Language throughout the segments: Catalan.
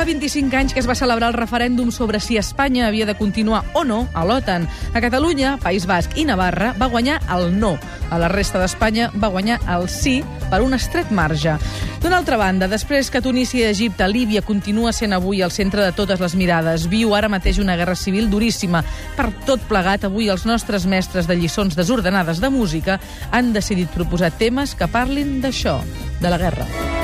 fa 25 anys que es va celebrar el referèndum sobre si Espanya havia de continuar o no a l'OTAN. A Catalunya, País Basc i Navarra va guanyar el no. A la resta d'Espanya va guanyar el sí per un estret marge. D'una altra banda, després que Tunísia i Egipte, Líbia continua sent avui el centre de totes les mirades, viu ara mateix una guerra civil duríssima. Per tot plegat, avui els nostres mestres de lliçons desordenades de música han decidit proposar temes que parlin d'això, de la guerra.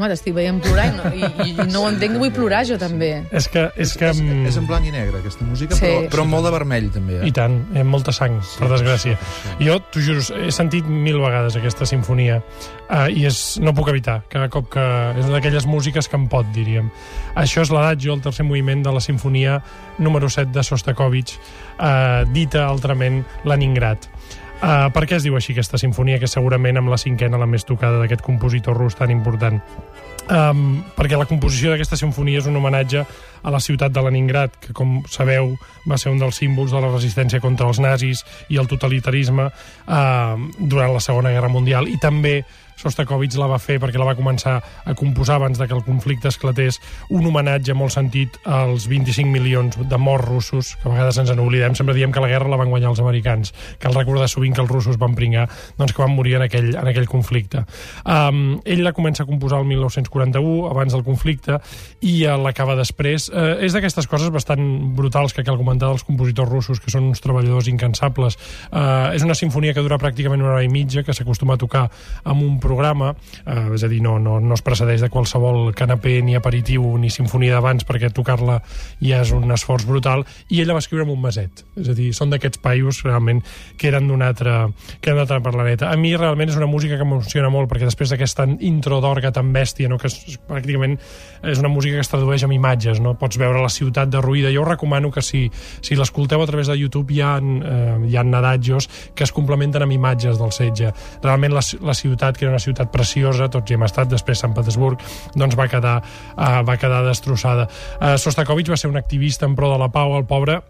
Home, t'estic veient plorar i no, i, i no ho entenc, vull plorar jo també. És que... És que és, és en blanc i negre, aquesta música, Sí. però, però molt de vermell, també. Eh? I tant, hi ha molta sang, per desgràcia. Jo, t'ho juro, he sentit mil vegades aquesta sinfonia uh, i és, no puc evitar, cada cop que... És d'aquelles músiques que em pot, diríem. Això és l'adagio, el tercer moviment de la sinfonia número 7 de Sostakovich, uh, dita altrament Leningrad. Uh, per què es diu així aquesta sinfonia, que és segurament amb la cinquena la més tocada d'aquest compositor rus tan important? Um, perquè la composició d'aquesta sinfonia és un homenatge a la ciutat de Leningrad, que, com sabeu, va ser un dels símbols de la resistència contra els nazis i el totalitarisme uh, durant la Segona Guerra Mundial. I també Sostakovich la va fer perquè la va començar a composar abans de que el conflicte esclatés un homenatge molt sentit als 25 milions de morts russos, que a vegades ens n'oblidem, sempre diem que la guerra la van guanyar els americans. Cal recordar sovint que els russos van pringar doncs, que van morir en aquell, en aquell conflicte. Um, ell la comença a composar el 1941, abans del conflicte, i uh, l'acaba després. Uh, és d'aquestes coses bastant brutals que cal comentar dels compositors russos, que són uns treballadors incansables. Uh, és una sinfonia que dura pràcticament una hora i mitja, que s'acostuma a tocar amb un programa, eh, és a dir, no, no, no es precedeix de qualsevol canapé ni aperitiu ni sinfonia d'abans perquè tocar-la ja és un esforç brutal i ella va escriure amb un maset, és a dir, són d'aquests paios realment que eren d'un altre, que eren d'un altre planeta. A mi realment és una música que m'emociona molt perquè després d'aquesta intro d'orga tan bèstia, no, que és, pràcticament és una música que es tradueix amb imatges, no? pots veure la ciutat derruïda. Jo us recomano que si, si l'escolteu a través de YouTube hi ha, eh, hi ha nadadjos que es complementen amb imatges del setge. Realment la, la ciutat, que era una ciutat preciosa, tots hi hem estat, després Sant Petersburg, doncs va quedar, uh, va quedar destrossada. Uh, Sostakovich va ser un activista en pro de la pau, el pobre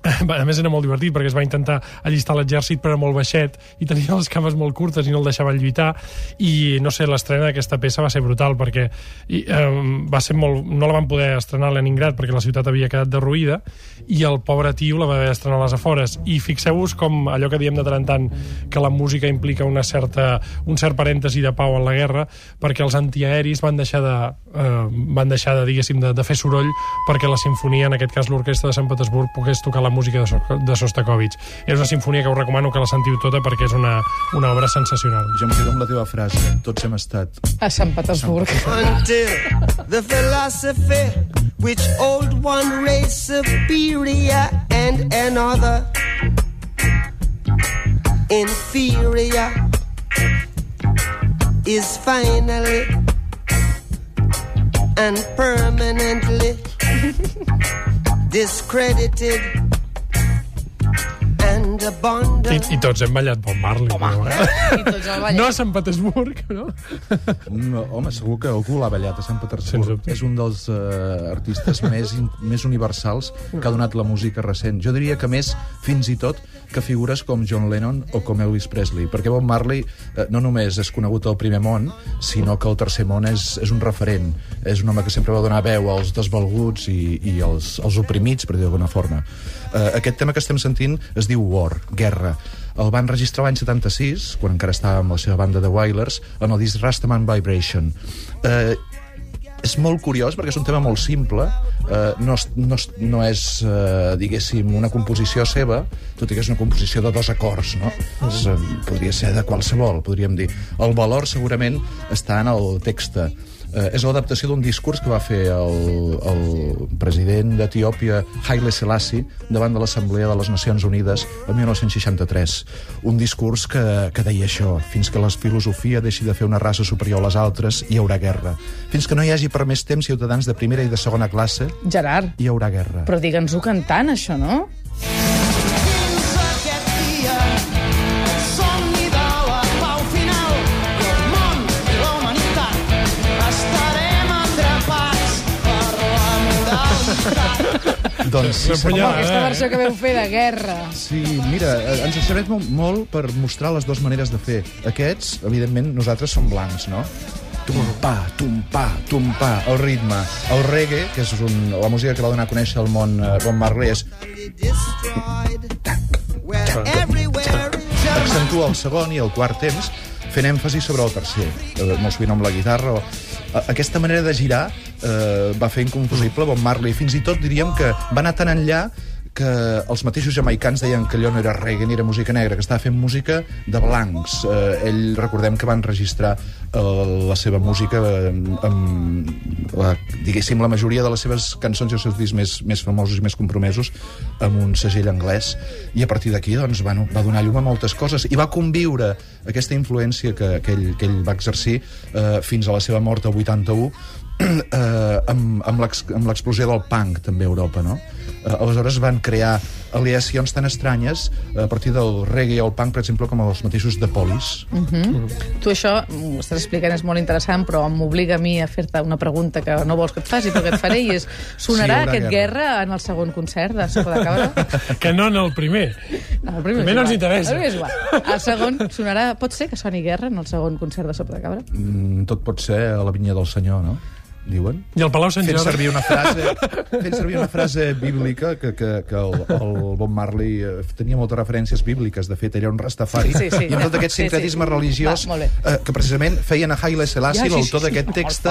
a més era molt divertit perquè es va intentar allistar l'exèrcit però era molt baixet i tenia les cames molt curtes i no el deixaven lluitar. I no sé, l'estrena d'aquesta peça va ser brutal perquè i, eh, va ser molt, no la van poder estrenar a Leningrad perquè la ciutat havia quedat derruïda i el pobre tio la va haver d'estrenar a les afores. I fixeu-vos com allò que diem de tant en tant que la música implica una certa, un cert parèntesi de pau en la guerra perquè els antiaeris van deixar de, eh, van deixar de, diguéssim, de, de fer soroll perquè la sinfonia, en aquest cas l'orquestra de Sant Petersburg, pogués tocar la música de, so de Sostakovich. És una sinfonia que us recomano que la sentiu tota perquè és una, una obra sensacional. Jo em quedo amb la teva frase. Tots hem estat. A Sant Petersburg. until the philosophy which old one race superior and another inferior is finally and permanently discredited I. I tots hem ballat Bob Marley. Home, I tots el ballet. no a Sant Petersburg, no? No, home, segur que algú l'ha ballat a Sant Petersburg. És un dels uh, artistes més, in- més universals que ha donat la música recent. Jo diria que més, fins i tot, que figures com John Lennon o com Elvis Presley, perquè Bob Marley eh, no només és conegut al primer món, sinó que el tercer món és, és un referent. És un home que sempre va donar veu als desvalguts i, i als, als oprimits, per dir d'alguna forma. Eh, aquest tema que estem sentint es diu War, Guerra. El van registrar l'any 76, quan encara estava amb la seva banda de Wailers, en el disc Rastaman Vibration. Eh, és molt curiós perquè és un tema molt simple, eh, no, no, no és, eh, diguéssim, una composició seva, tot i que és una composició de dos acords, no? És, eh, podria ser de qualsevol, podríem dir. El valor segurament està en el text. Eh, és l'adaptació d'un discurs que va fer el, el president d'Etiòpia, Haile Selassie, davant de l'Assemblea de les Nacions Unides el 1963. Un discurs que, que deia això, fins que la filosofia deixi de fer una raça superior a les altres, hi haurà guerra. Fins que no hi hagi per més temps ciutadans de primera i de segona classe, Gerard, hi haurà guerra. però digue'ns-ho cantant, això, no? Doncs sí, punyada, Aquesta eh? versió que veu fer de guerra. Sí, mira, eh, ens serveix molt, molt per mostrar les dues maneres de fer. Aquests, evidentment, nosaltres som blancs, no? Tumpa, tumpa, tumpa, el ritme. El reggae, que és un, la música que va donar a conèixer al món eh, Bob Marley, és accentua el segon i el quart temps fent èmfasi sobre el tercer, eh, molt sovint amb la guitarra. O... A- Aquesta manera de girar eh, va fer inconfusible Bob Marley. Fins i tot diríem que va anar tan enllà que els mateixos jamaicans deien que allò no era reggae ni era música negra, que estava fent música de blancs. Eh, ell, recordem que van registrar eh, la seva música eh, amb, la, diguéssim, la majoria de les seves cançons i els seus discs més, més famosos i més compromesos amb un segell anglès. I a partir d'aquí doncs, va, va donar llum a moltes coses i va conviure aquesta influència que, que, ell, que ell va exercir eh, fins a la seva mort el 81 eh, amb, amb l'explosió del punk també a Europa, no? Eh, aleshores van crear aliacions tan estranyes eh, a partir del reggae i el punk, per exemple, com els mateixos de Police. Tu això, ho estàs explicant, és molt interessant, però m'obliga a mi a fer-te una pregunta que no vols que et faci, però que et faré, i és, sonarà Sí, aquest guerra. guerra en el segon concert de Sopa de Cabra? Que no en el primer. No, el primer, Primer no ens interessa. El primer és igual. El segon sonarà... Pot ser que soni guerra en el segon concert de Sopa de Cabra? Mm, tot pot ser a la vinya del senyor, no? Diuen? I el Palau Sant fent Jordi... servir una frase, fent servir una frase bíblica que, que, que el, el Bob Marley eh, tenia moltes referències bíbliques. De fet, era un rastafari. Sí, sí, I amb tot aquest Sí, sí. sincretisme religiós Va, eh, que precisament feien a Haile Selassie, Ja, sí, sí, l'autor sí, d'aquest molt text,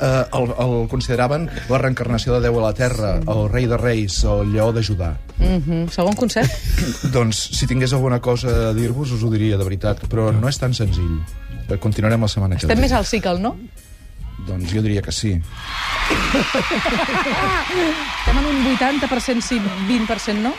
eh, el, el consideraven la reencarnació de Déu a la Terra, el rei de reis, el lleó de Judà. Mm -hmm. Segon concert? Doncs, si tingués alguna cosa a dir-vos, us ho diria, de veritat. Però no és tan senzill. Eh, Continuarem la setmana que Estem ve. més al cicle, no? Doncs jo diria que sí. Estem en un 80% sí, 20% no?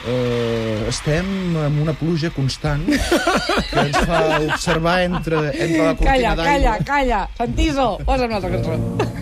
Uh, estem amb una pluja constant que ens fa observar entre, entre la cortina Calla, d'aigua. calla, calla. Santiso, posa'm una altra cançó.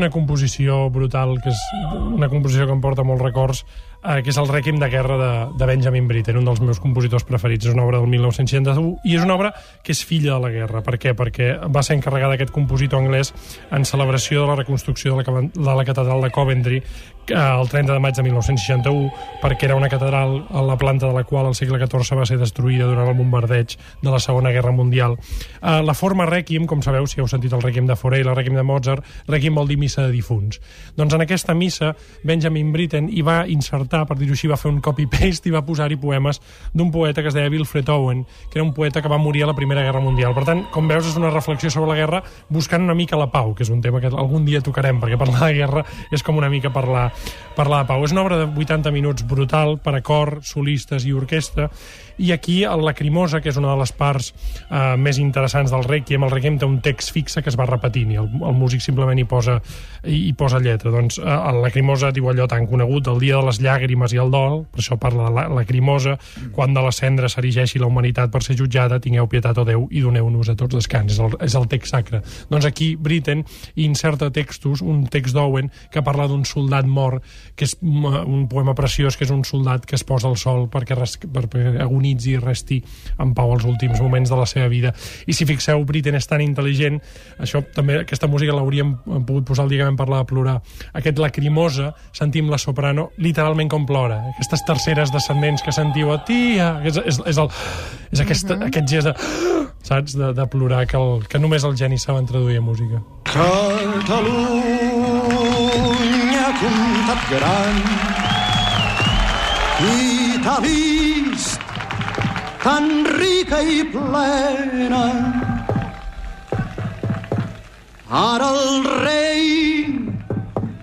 Una composició brutal, que és una composició que em porta molts records, eh, que és el Requiem de guerra de, de Benjamin Britten, un dels meus compositors preferits. És una obra del 1961 i és una obra que és filla de la guerra. Per què? Perquè va ser encarregada aquest compositor anglès en celebració de la reconstrucció de la, de la catedral de Coventry eh, el 30 de maig de 1961, perquè era una catedral a la planta de la qual al segle XIV va ser destruïda durant el bombardeig de la Segona Guerra Mundial. Eh, la forma Requiem, com sabeu, si heu sentit el Requiem de i la Requiem de Mozart, Requiem vol dir missa de difunts. Doncs en aquesta missa, Benjamin Britten hi va insertar, per dir-ho així, va fer un copy-paste i va posar-hi poemes d'un poeta que es deia Wilfred Owen, que era un poeta que va morir a la Primera Guerra Mundial. Per tant, com veus, és una reflexió sobre la guerra buscant una mica la pau, que és un tema que algun dia tocarem, perquè parlar de guerra és com una mica parlar, parlar de pau. És una obra de 80 minuts brutal per a cor, solistes i orquestra, i aquí el Lacrimosa, que és una de les parts eh, més interessants del Requiem, el Requiem té un text fixe que es va repetint i el, el músic simplement hi posa, hi, hi posa lletra. Doncs eh, el Lacrimosa diu allò tan conegut, el dia de les llàgrimes i el dol, per això parla de la lacrimosa, quan de la cendra s'erigeixi la humanitat per ser jutjada, tingueu pietat, o Déu, i doneu-nos a tots descans. És el, és el text sacre. Doncs aquí Britten inserta textos, un text d'Owen, que parla d'un soldat mort, que és un, poema preciós, que és un soldat que es posa al sol perquè, res, perquè agonitzi i resti en pau els últims moments de la seva vida. I si fixeu, Britten és tan intel·ligent, això també, aquesta música l'hauríem pogut posar el dia que vam parlar de plorar. Aquest lacrimosa, sentim la soprano literalment com plora. Aquestes terceres descendents que sentiu a tia, és, és, és, el, és aquest, aquest gest de, saps, de, de plorar que, el, que només els genis saben traduir a música. Catalunya, comtat gran, qui t'ha vist tan rica i plena. Ara el rei,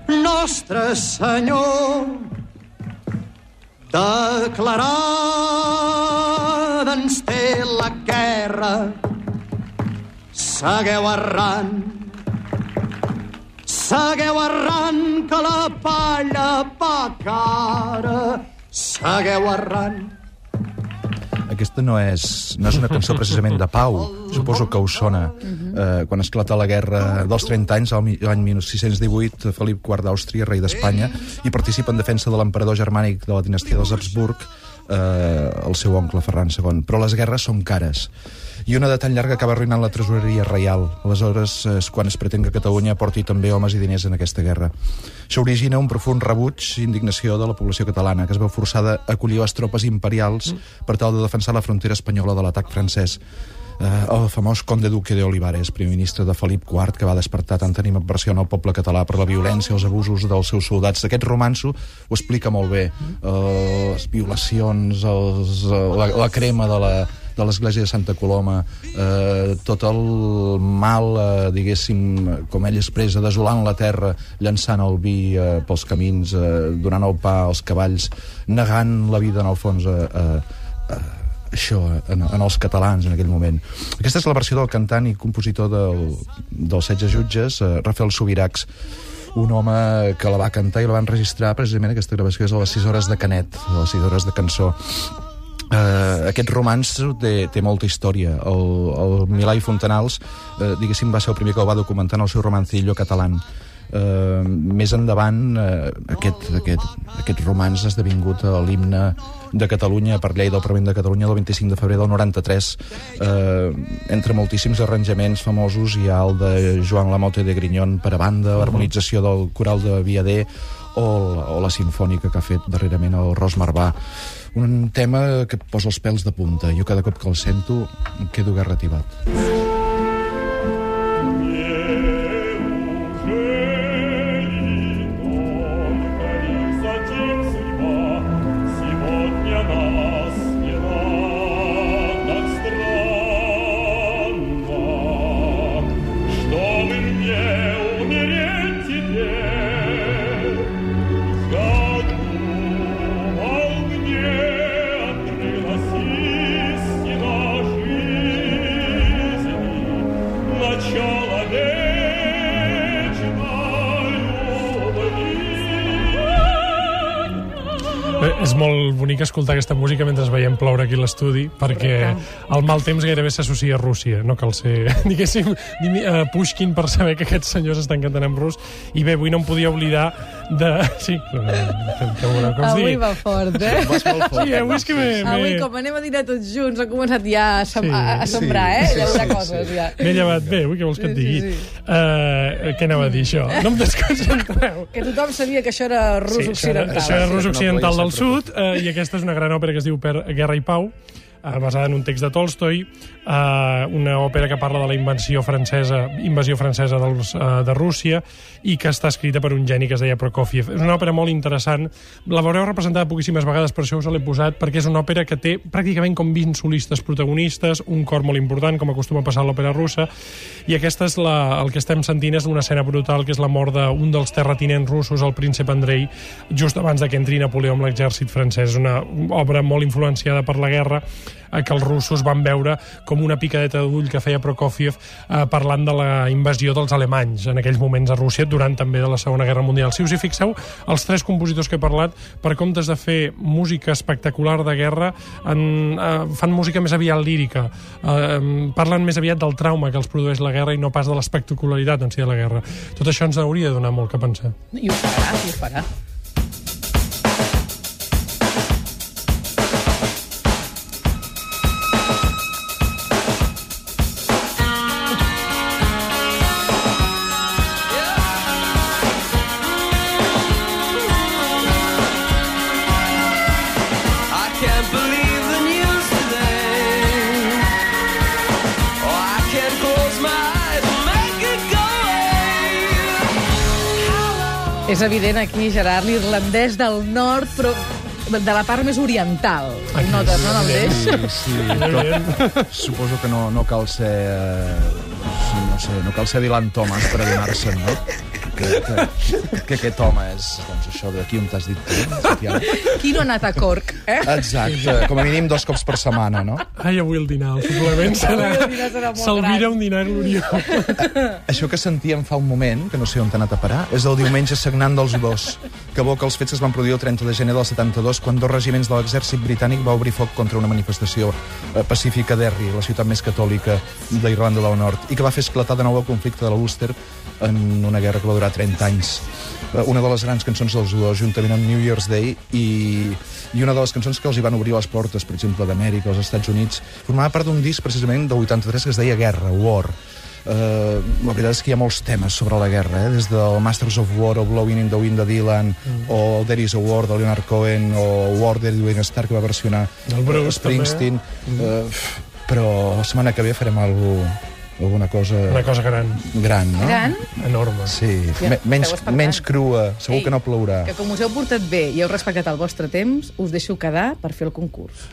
nostre senyor, declarada ens té la guerra. Segueu errant, segueu errant que la palla va cara. Segueu errant. Aquesta no és, no és una cançó precisament de pau, suposo que us sona. Eh, quan esclata la guerra dels 30 anys, l'any 1618, Felip IV d'Àustria, rei d'Espanya, i participa en defensa de l'emperador germànic de la dinastia dels Habsburg, eh, el seu oncle Ferran II. Però les guerres són cares i una de tan llarga acaba arruïnant la tresoreria reial. Aleshores és quan es pretén que Catalunya porti també homes i diners en aquesta guerra. Això origina un profund rebuig i indignació de la població catalana, que es veu forçada a acollir les tropes imperials per tal de defensar la frontera espanyola de l'atac francès. Eh, el famós conde duque de Olivares, primer ministre de Felip IV, que va despertar tanta animadversió en el poble català per la violència, els abusos dels seus soldats. Aquest romanço ho explica molt bé. Eh, les violacions, els, la, la crema de la, de l'església de Santa Coloma, eh, tot el mal, eh, diguéssim, com ell expressa, desolant la terra, llançant el vi eh, pels camins, eh, donant el pa als cavalls, negant la vida, en el fons, a, a, a, això, en, en els catalans en aquell moment. Aquesta és la versió del cantant i compositor del, dels setze jutges, eh, Rafael Subiracs, un home que la va cantar i la va enregistrar precisament aquesta gravació és a les 6 hores de Canet, a les 6 hores de cançó. Uh, aquest romanç té, té molta història. El, el Milà i Fontanals, uh, diguéssim, va ser el primer que el va documentar en el seu romancillo català. Uh, més endavant, uh, aquest, aquest, aquest romanç ha esdevingut uh, l'himne de Catalunya per llei del Parlament de Catalunya del 25 de febrer del 93. Uh, entre moltíssims arranjaments famosos hi ha el de Joan Lamote de Grignon per a banda, l'harmonització del coral de Viader o, o la sinfònica que ha fet darrerament el Ros Marbà un tema que posa els pèls de punta. Jo cada cop que el sento quedo garrativat. Escoltar aquesta música mentre veiem ploure aquí l'estudi, perquè el mal temps gairebé s'associa a Rússia, no cal ser, diguéssim, eh, Pushkin per saber que aquests senyors estan cantant en rus. I bé, avui no em podia oblidar de... Sí, que, voleu que us Avui digui? va fort, eh? Sí, avui és que m'he... Avui, com anem a dinar tots junts, ha començat ja a, sem Sí, a, a sembrar, eh? sí, Llaurar sí, coses, ja. M'he llevat bé, ui, què vols que et digui? sí, sí. Uh, què anava a dir, això? No em desconcentreu. Que tothom sabia que això era rus Sí, això era, occidental. això era rus occidental del sud eh, i aquesta és una gran òpera que es diu Per Guerra i Pau eh, basada en un text de Tolstoi eh, una òpera que parla de la invenció francesa invasió francesa dels, eh, de Rússia i que està escrita per un geni que es deia Prokofiev. És una òpera molt interessant la veureu representada poquíssimes vegades per això us l'he posat, perquè és una òpera que té pràcticament com 20 solistes protagonistes un cor molt important, com acostuma a passar a l'òpera russa i aquesta és la, el que estem sentint és una escena brutal que és la mort d'un dels terratinents russos, el príncep Andrei just abans de que entri Napoleó amb l'exèrcit francès. És una obra molt influenciada per la guerra que els russos van veure com una picadeta d'ull que feia Prokofiev eh, parlant de la invasió dels alemanys en aquells moments a Rússia, durant també de la Segona Guerra Mundial. Si us hi fixeu, els tres compositors que he parlat, per comptes de fer música espectacular de guerra, en, eh, fan música més aviat lírica. Eh, parlen més aviat del trauma que els produeix la guerra i no pas de l'espectacularitat en si de la guerra. Tot això ens hauria de donar molt que pensar. I ho farà, i ho farà. És evident aquí, Gerard, l'irlandès del nord, però de la part més oriental. Aquí, notes, no, en el evident. deix? Sí, sí, tot, suposo que no, no cal ser... Eh, no sé, no cal ser Dylan Thomas per adonar-se'n, no? Que, que, que aquest home és, doncs, això d'aquí on t'has dit tu. Qui no ha anat a Cork, eh? Exacte, com a mínim dos cops per setmana, no? Ai, avui el dinar, el suplement serà... Avui el dinar serà molt S'alvira gran. un dinar gloriós. Això que sentíem fa un moment, que no sé on t'ha anat a parar, és el diumenge sagnant dels dos, que evoca els fets que es van produir el 30 de gener del 72, quan dos regiments de l'exèrcit britànic va obrir foc contra una manifestació eh, pacífica d'Erri, la ciutat més catòlica d'Irlanda del Nord, i que va fer esclatar de nou el conflicte de l'Ulster en una guerra que va durar 30 anys. Eh, Una de les grans cançons dels dos, juntament amb New Year's Day, i, i una de les cançons que els hi van obrir les portes, per exemple, d'Amèrica, als Estats Units, formava part d'un disc precisament del 83 que es deia Guerra, War, Uh, la veritat és que hi ha molts temes sobre la guerra, eh? des del Masters of War o Blowing in the Wind de Dylan mm. o There is a War de Leonard Cohen o War de Edwin Starr que va versionar El Bruce, eh, Springsteen mm. uh, però la setmana que ve farem algo, alguna cosa Una cosa gran, gran, no? Gran, enorme. Sí, Ja, Me menys, menys crua, segur Ei, que no plourà. que com us heu portat bé i heu respectat el vostre temps, us deixo quedar per fer el concurs.